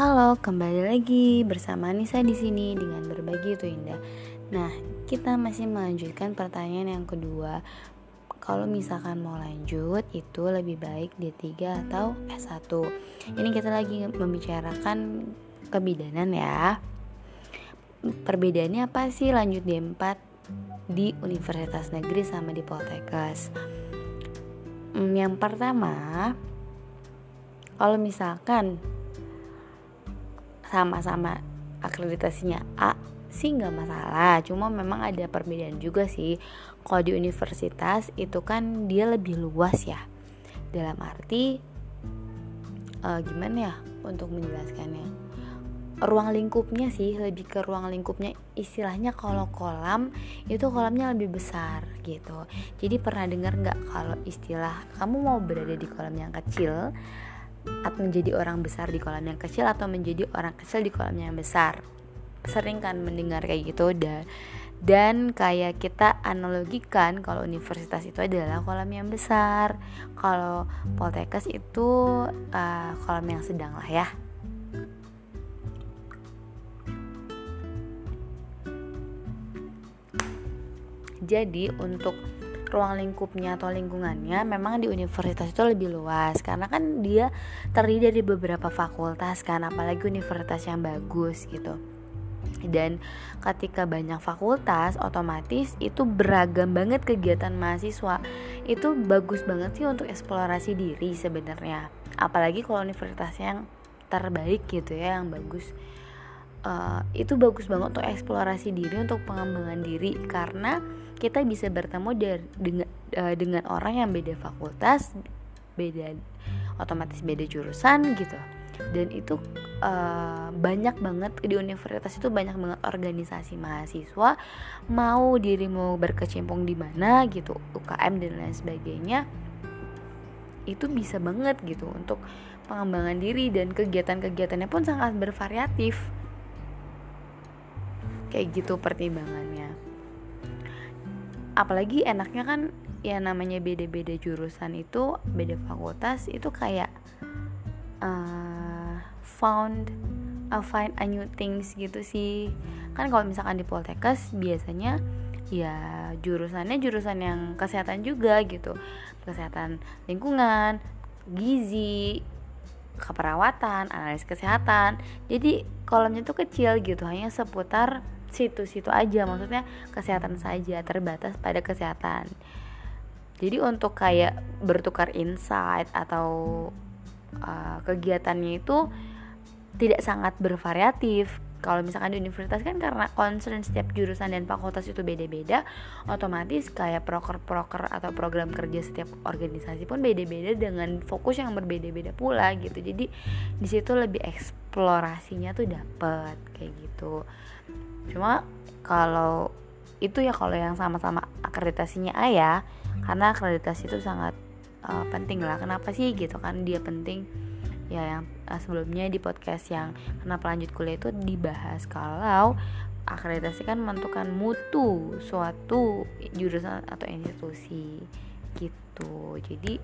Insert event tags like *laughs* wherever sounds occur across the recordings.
Halo, kembali lagi bersama Nisa di sini dengan berbagi itu indah. Nah, kita masih melanjutkan pertanyaan yang kedua. Kalau misalkan mau lanjut, itu lebih baik D3 atau S1. Ini kita lagi membicarakan kebidanan ya. Perbedaannya apa sih lanjut D4 di Universitas Negeri sama di Poltekkes? Hmm, yang pertama, kalau misalkan sama-sama akreditasinya A sih nggak masalah. Cuma memang ada perbedaan juga sih. Kalau di universitas itu kan dia lebih luas ya. Dalam arti uh, gimana ya untuk menjelaskannya? Ruang lingkupnya sih lebih ke ruang lingkupnya. Istilahnya kalau kolam itu kolamnya lebih besar gitu. Jadi pernah dengar nggak kalau istilah kamu mau berada di kolam yang kecil atau menjadi orang besar di kolam yang kecil atau menjadi orang kecil di kolam yang besar. Sering kan mendengar kayak gitu dan dan kayak kita analogikan kalau universitas itu adalah kolam yang besar. Kalau poltekkes itu uh, kolam yang sedang lah ya. Jadi untuk ruang lingkupnya atau lingkungannya memang di universitas itu lebih luas. Karena kan dia terdiri dari beberapa fakultas kan apalagi universitas yang bagus gitu. Dan ketika banyak fakultas otomatis itu beragam banget kegiatan mahasiswa. Itu bagus banget sih untuk eksplorasi diri sebenarnya. Apalagi kalau universitas yang terbaik gitu ya yang bagus. Uh, itu bagus banget untuk eksplorasi diri untuk pengembangan diri. Karena kita bisa bertemu dari, dengan uh, dengan orang yang beda fakultas beda otomatis beda jurusan gitu. Dan itu uh, banyak banget di universitas itu banyak banget organisasi mahasiswa mau dirimu berkecimpung di mana gitu UKM dan lain sebagainya itu bisa banget gitu untuk pengembangan diri dan kegiatan-kegiatannya pun sangat bervariatif. Kayak gitu pertimbangannya apalagi enaknya kan ya namanya beda-beda jurusan itu beda fakultas itu kayak uh, found uh, find a new things gitu sih. Kan kalau misalkan di Poltekkes biasanya ya jurusannya jurusan yang kesehatan juga gitu. Kesehatan lingkungan gizi keperawatan analis kesehatan. Jadi kolomnya tuh kecil gitu hanya seputar situ-situ aja maksudnya kesehatan saja terbatas pada kesehatan. Jadi untuk kayak bertukar insight atau uh, kegiatannya itu tidak sangat bervariatif. Kalau misalkan di universitas kan karena concern setiap jurusan dan fakultas itu beda-beda otomatis kayak proker-proker atau program kerja setiap organisasi pun beda-beda dengan fokus yang berbeda-beda pula gitu. Jadi di situ lebih eksplorasinya tuh dapet kayak gitu cuma kalau itu ya kalau yang sama-sama akreditasinya A ya karena akreditasi itu sangat uh, penting lah. Kenapa sih gitu kan dia penting? Ya yang uh, sebelumnya di podcast yang kenapa lanjut kuliah itu dibahas kalau akreditasi kan menentukan mutu suatu jurusan atau institusi gitu. Jadi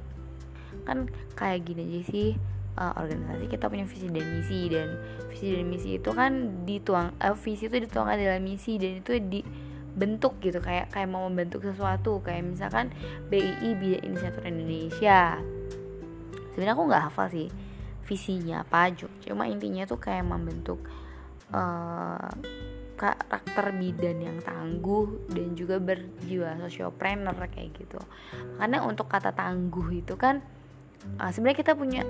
kan kayak gini aja sih uh, organisasi kita punya visi dan misi dan visi dan misi itu kan dituang uh, visi itu dituangkan dalam misi dan itu dibentuk gitu kayak kayak mau membentuk sesuatu kayak misalkan BII Bidang Inisiator Indonesia. Sebenarnya aku nggak hafal sih visinya apa cuma intinya tuh kayak membentuk uh, karakter bidan yang tangguh dan juga berjiwa sosiopreneur kayak gitu. Karena untuk kata tangguh itu kan uh, sebenarnya kita punya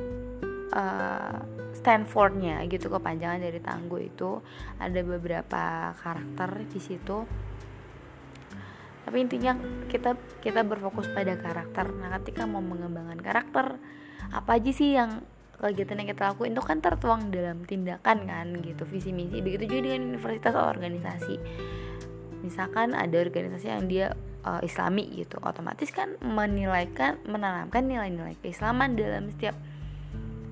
uh, Stanfordnya gitu kepanjangan dari tangguh itu. Ada beberapa karakter di situ. Tapi intinya kita kita berfokus pada karakter. Nah ketika mau mengembangkan karakter apa aja sih yang kegiatan yang kita lakuin? Itu kan tertuang dalam tindakan kan gitu. Visi misi. Begitu juga dengan universitas atau organisasi. Misalkan ada organisasi yang dia uh, islami gitu. Otomatis kan menilaikan menanamkan nilai-nilai keislaman dalam setiap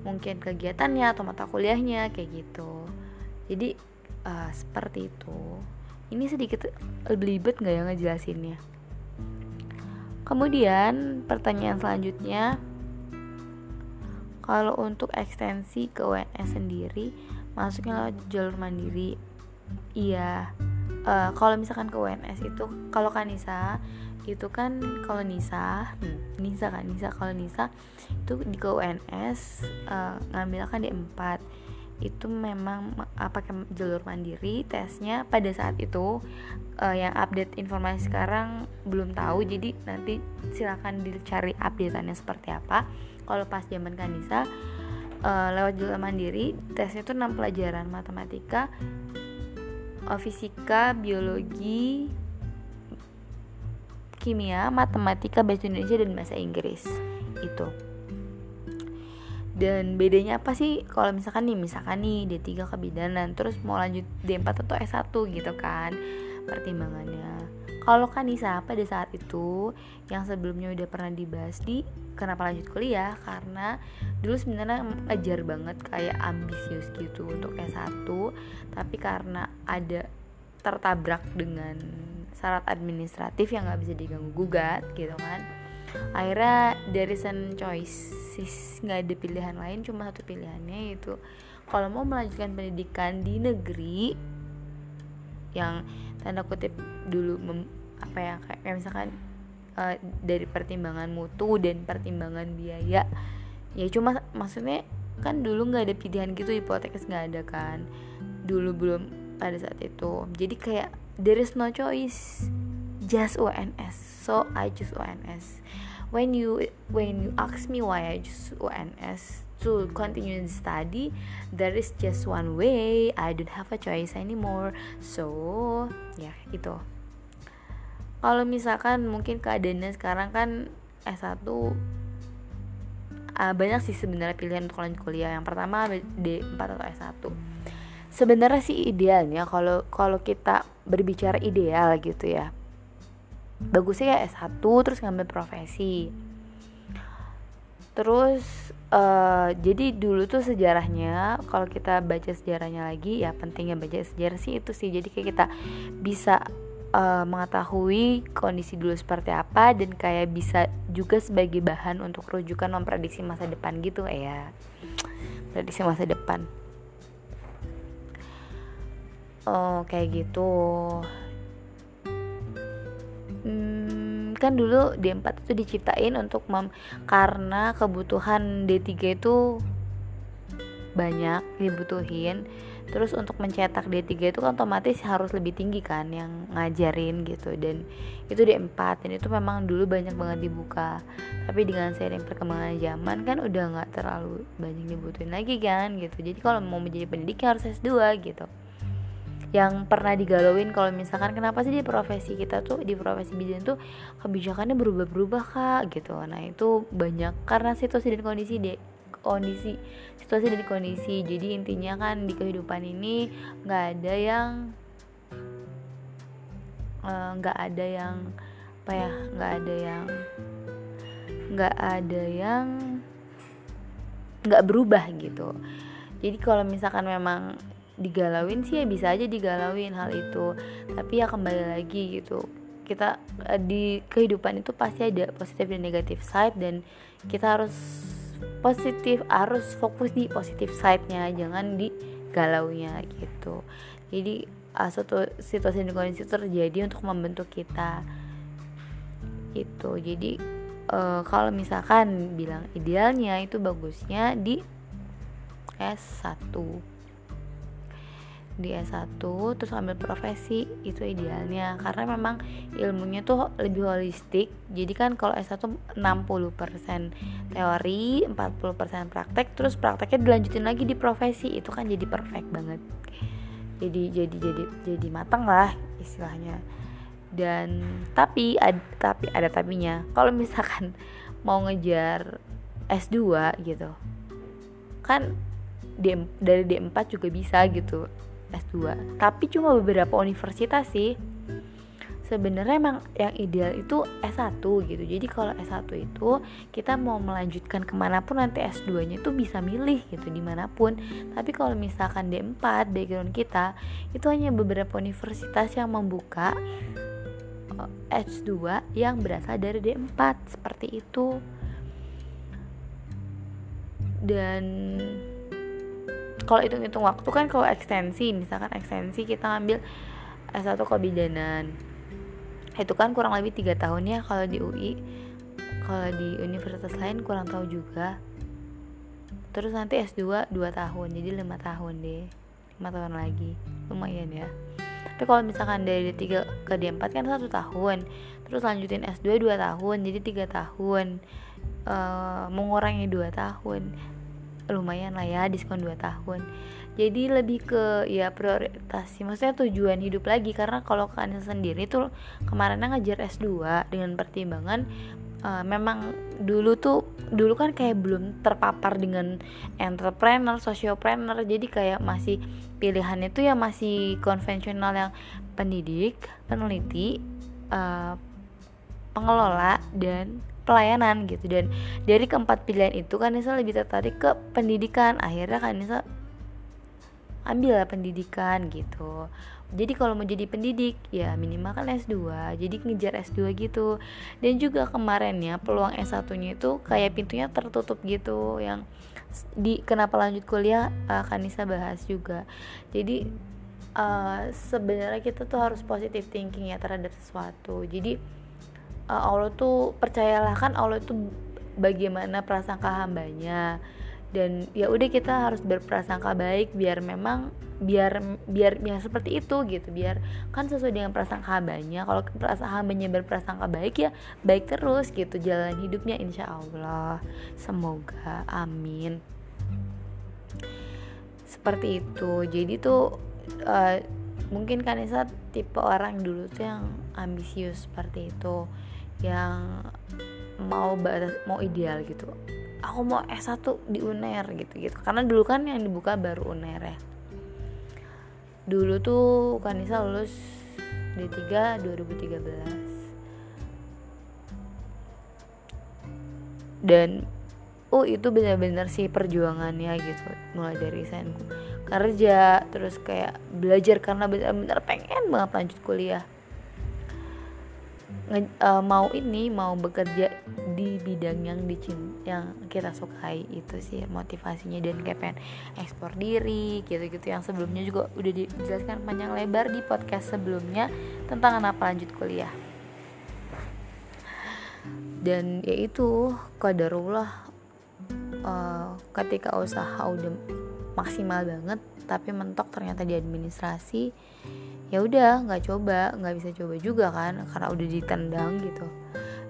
mungkin kegiatannya atau mata kuliahnya kayak gitu. Jadi uh, seperti itu. Ini sedikit belibet nggak ya ngejelasinnya? Kemudian pertanyaan selanjutnya. Kalau untuk ekstensi ke UNS sendiri masuknya lewat jalur mandiri. Iya. Uh, kalau misalkan ke UNS itu kalau Kanisa itu kan kalau Nisa hmm, Nisa kan Nisa kalau Nisa itu di ke UNS uh, ngambil kan di 4 itu memang apa jalur mandiri tesnya pada saat itu uh, yang update informasi sekarang belum tahu. Jadi nanti silakan dicari updateannya seperti apa. Kalau pas zaman Kanisa uh, lewat jalur mandiri tesnya itu 6 pelajaran matematika uh, fisika biologi kimia matematika bahasa Indonesia dan bahasa Inggris. Itu. Dan bedanya apa sih? Kalau misalkan nih misalkan nih D3 kebidanan terus mau lanjut D4 atau S1 gitu kan pertimbangannya. Kalau kan Nisa pada saat itu yang sebelumnya udah pernah dibahas di kenapa lanjut kuliah? Karena dulu sebenarnya ajar banget kayak ambisius gitu untuk S1 tapi karena ada tertabrak dengan syarat administratif yang nggak bisa diganggu gugat gitu kan. Akhirnya dari sen choices nggak ada pilihan lain cuma satu pilihannya yaitu kalau mau melanjutkan pendidikan di negeri yang tanda kutip dulu mem, apa ya kayak misalkan uh, dari pertimbangan mutu dan pertimbangan biaya ya cuma maksudnya kan dulu nggak ada pilihan gitu hipotekas nggak ada kan dulu belum pada saat itu. Jadi kayak there is no choice. Just UNS so I choose UNS when you when you ask me why I choose UNS to continue the study there is just one way. I don't have a choice anymore. So ya yeah, itu. Kalau misalkan mungkin keadaannya sekarang kan S1 uh, banyak sih sebenarnya pilihan untuk lanjut kuliah. Yang pertama D4 atau S1 sebenarnya sih idealnya kalau kalau kita berbicara ideal gitu ya. Bagusnya ya S1 terus ngambil profesi. Terus uh, jadi dulu tuh sejarahnya kalau kita baca sejarahnya lagi ya pentingnya baca sejarah sih itu sih. Jadi kayak kita bisa uh, mengetahui kondisi dulu seperti apa dan kayak bisa juga sebagai bahan untuk rujukan memprediksi masa depan gitu ya. Prediksi masa depan oh kayak gitu. Hmm, kan dulu D4 itu diciptain untuk mem karena kebutuhan D3 itu banyak dibutuhin. Terus untuk mencetak D3 itu kan otomatis harus lebih tinggi kan yang ngajarin gitu. Dan itu D4 dan itu memang dulu banyak banget dibuka. Tapi dengan seiring perkembangan zaman kan udah nggak terlalu banyak dibutuhin lagi kan gitu. Jadi kalau mau menjadi pendidik harus S2 gitu yang pernah digalauin kalau misalkan kenapa sih di profesi kita tuh di profesi bidan tuh kebijakannya berubah-berubah kak gitu. Nah itu banyak karena situasi dan kondisi deh kondisi situasi dan kondisi. Jadi intinya kan di kehidupan ini nggak ada yang eh, nggak uh, ada yang apa ya nggak ada yang nggak ada yang nggak berubah gitu. Jadi kalau misalkan memang digalauin sih ya bisa aja digalauin hal itu. Tapi ya kembali lagi gitu kita eh, di kehidupan itu pasti ada positif dan negatif side dan kita harus positif harus fokus di positif side-nya jangan di galaunya gitu. Jadi uh, suatu situasi dan kondisi terjadi untuk membentuk kita itu jadi uh, kalau misalkan bilang idealnya itu bagusnya di S1 di S1 terus ambil profesi itu idealnya. Karena memang ilmunya tuh lebih holistik. Jadi kan kalau S1 60% teori 40% praktek terus prakteknya dilanjutin lagi di profesi. Itu kan jadi perfect banget. Jadi jadi jadi jadi matang lah istilahnya. Dan tapi ada tapi ada tapinya. Kalau misalkan mau ngejar S2 gitu kan D, dari D4 juga bisa gitu S2 tapi cuma beberapa universitas sih. Sebenarnya emang yang ideal itu S1 gitu. Jadi kalau S1 itu kita mau melanjutkan ke mana pun nanti S2 nya itu bisa milih gitu di mana pun. Tapi kalau misalkan D4 background kita itu hanya beberapa universitas yang membuka eh, S2 yang berasal dari D4 seperti itu. Dan kalau hitung-hitung waktu kan kalau ekstensi misalkan ekstensi kita ngambil S1 kebidanan itu kan kurang lebih tiga tahun ya kalau di UI kalau di universitas lain kurang tahu juga. Terus nanti S2 2 tahun jadi lima tahun deh. Lima tahun lagi. Lumayan ya. Tapi kalau misalkan dari D3 ke D4 kan satu tahun. Terus lanjutin S2 2 tahun jadi tiga tahun. Uh, mengurangi 2 tahun lumayan lah ya diskon 2 tahun. Jadi lebih ke ya prioritas maksudnya tujuan hidup lagi karena kalau kalian sendiri tuh kemarin ngajar S2 dengan pertimbangan uh, memang dulu tuh dulu kan kayak belum terpapar dengan entrepreneur, sociopreneur. Jadi kayak masih pilihannya tuh ya masih konvensional yang pendidik, peneliti, uh, pengelola dan pelayanan gitu. Dan dari keempat pilihan itu kan Nisa lebih tertarik ke pendidikan. Akhirnya kan Nisa ambil lah pendidikan gitu. Jadi kalau mau jadi pendidik ya minimal kan S2 jadi ngejar S2 gitu. Dan juga kemarin ya peluang S1 nya itu kayak pintunya tertutup gitu. Yang di kenapa lanjut kuliah akan bisa bahas juga. Jadi uh, sebenarnya kita tuh harus positive thinking ya terhadap sesuatu. Jadi uh, Allah tuh percayalah kan Allah tuh bagaimana prasangka hambanya. Dan ya udah kita harus berprasangka baik biar memang biar biar biar seperti itu gitu. Biar kan sesuai dengan prasangka hambanya. Kalau prasangka hambanya berprasangka baik ya baik terus gitu jalan hidupnya insya Allah. Semoga amin. Seperti itu. Jadi tuh uh, mungkin kan saat tipe orang dulu tuh yang ambisius seperti itu yang mau batas mau ideal gitu. Aku mau S1 di UNER gitu-gitu. Karena dulu kan yang dibuka baru UNER ya. Dulu tuh Kanisa lulus D3 2013 dan oh itu benar-benar sih perjuangannya gitu mulai dari saya kerja terus kayak belajar karena benar-benar pengen banget lanjut kuliah uh, mau ini mau bekerja di bidang yang dicin yang kita sukai. Itu sih motivasinya. Dan kayak pengen ekspor diri gitu-gitu. Yang sebelumnya juga udah dijelaskan panjang lebar di podcast sebelumnya tentang kenapa lanjut kuliah. Dan yaitu kadarullah uh, ketika usaha udah maksimal banget tapi mentok ternyata di administrasi ya udah nggak coba nggak bisa coba juga kan karena udah ditendang gitu.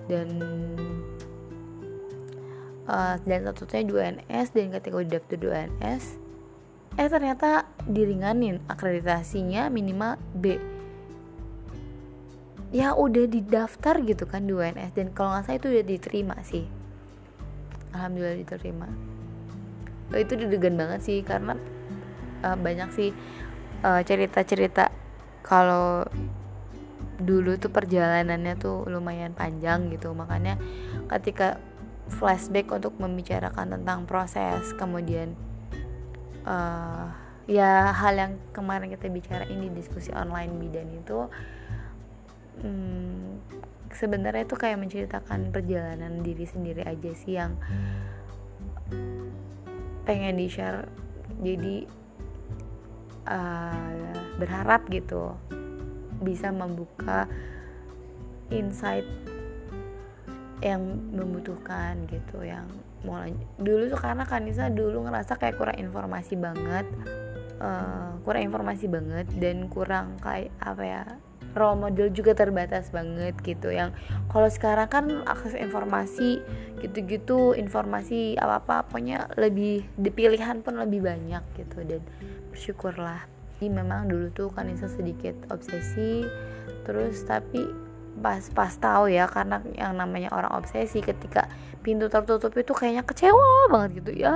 Dan uh, dan satunya 2NS dan ketika udah daftar 2NS eh ternyata diringanin akreditasinya minimal B. Ya udah didaftar gitu kan 2NS dan kalau nggak salah itu udah diterima sih. Alhamdulillah diterima. Itu didegan banget sih karena uh, banyak sih uh, cerita-cerita. Kalau dulu tuh perjalanannya tuh lumayan panjang gitu. Makanya ketika flashback untuk membicarakan tentang proses kemudian uh, ya hal yang kemarin kita bicara ini diskusi online bidan itu hmm, sebenarnya itu kayak menceritakan perjalanan diri sendiri aja sih yang pengen di share jadi uh, berharap gitu bisa membuka insight yang membutuhkan gitu yang lanjut. dulu tuh karena Kanisa dulu ngerasa kayak kurang informasi banget uh, kurang informasi banget dan kurang kayak apa ya role model juga terbatas banget gitu yang kalau sekarang kan akses informasi gitu-gitu informasi apa-apa pokoknya lebih dipilihan pun lebih banyak gitu dan bersyukurlah. Ini memang dulu tuh kan Kanisa sedikit obsesi terus tapi pas pas tahu ya karena yang namanya orang obsesi ketika pintu tertutup itu kayaknya kecewa banget gitu ya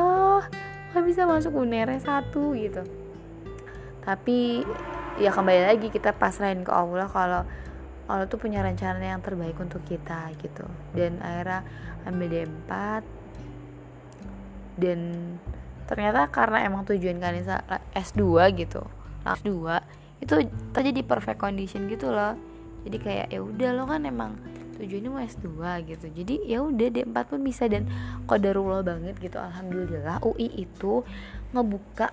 nggak bisa masuk unere satu gitu. Tapi ya kembali lagi kita pasrahin ke Allah kalau Allah tuh punya rencana yang terbaik untuk kita gitu. Dan akhirnya ambil D4 dan ternyata karena emang tujuan Kanisa S2 gitu. S2 itu terjadi perfect condition gitu loh. Jadi kayak ya udah lo kan emang tujuannya mau S2 gitu. Jadi ya udah D4 pun bisa. Dan kodarullah banget gitu. Alhamdulillah UI itu ngebuka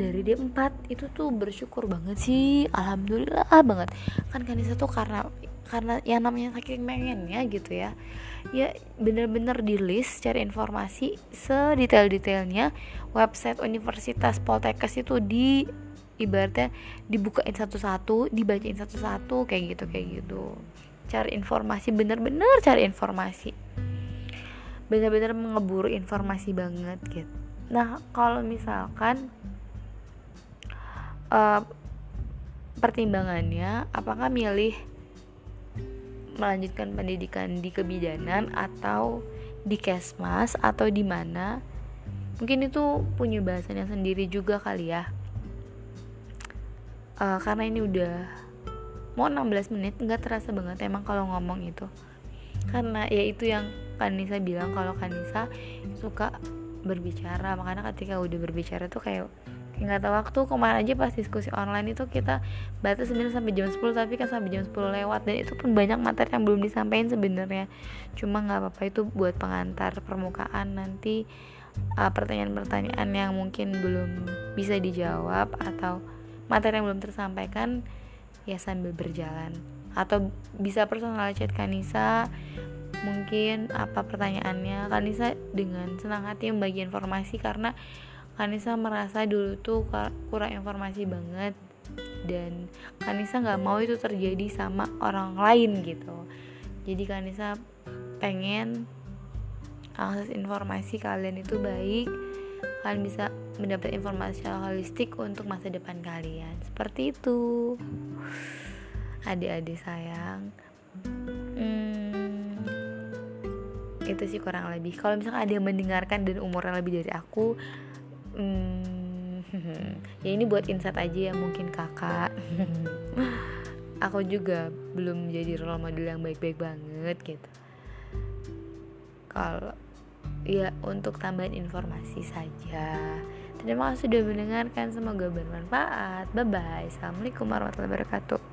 dari D4 itu tuh bersyukur banget sih. Alhamdulillah banget. Kan Kanisa tuh karena karena yang namanya saking pengennya gitu ya. Ya bener-bener di list cari informasi sedetail-detailnya. Website Universitas Poltekkes itu di ibaratnya dibukain satu-satu dibacain satu-satu kayak gitu kayak gitu. Cari informasi bener-bener cari informasi. Bener-bener mengeburu informasi banget gitu. Nah kalau misalkan uh, pertimbangannya apakah milih melanjutkan pendidikan di kebidanan atau di kesmas atau di mana? Mungkin itu punya bahasannya sendiri juga kali ya. Uh, karena ini udah mau 16 menit nggak terasa banget emang kalau ngomong itu. Karena ya itu yang Kanisa bilang kalau Kanisa suka berbicara. Makanya ketika udah berbicara tuh kayak nggak tahu waktu kemarin aja pas diskusi online itu kita batas sebenarnya sampai jam 10 tapi kan sampai jam 10 lewat dan itu pun banyak materi yang belum disampaikan sebenarnya. Cuma nggak apa-apa itu buat pengantar permukaan nanti uh, pertanyaan-pertanyaan uh, yang mungkin belum bisa dijawab atau materi yang belum tersampaikan ya sambil berjalan. Atau bisa personal chat Kanisa mungkin apa pertanyaannya? Kanisa dengan senang hati membagi informasi karena Kanisa merasa dulu tuh kurang informasi banget. Dan Kanisa nggak mau itu terjadi sama orang lain gitu. Jadi Kanisa pengen akses informasi kalian itu baik. Kalian bisa mendapat informasi holistik untuk masa depan kalian. Seperti itu. Adik-adik sayang. Hmm, itu sih kurang lebih. Kalau misalnya ada yang mendengarkan dan umurnya lebih dari aku hmm, *laughs* ya ini buat insight aja ya mungkin kakak. *laughs* Aku juga belum jadi role model yang baik-baik banget gitu. Kalau ya untuk tambahan informasi saja. Terima kasih sudah mendengarkan semoga bermanfaat. Bye bye assalamualaikum warahmatullahi wabarakatuh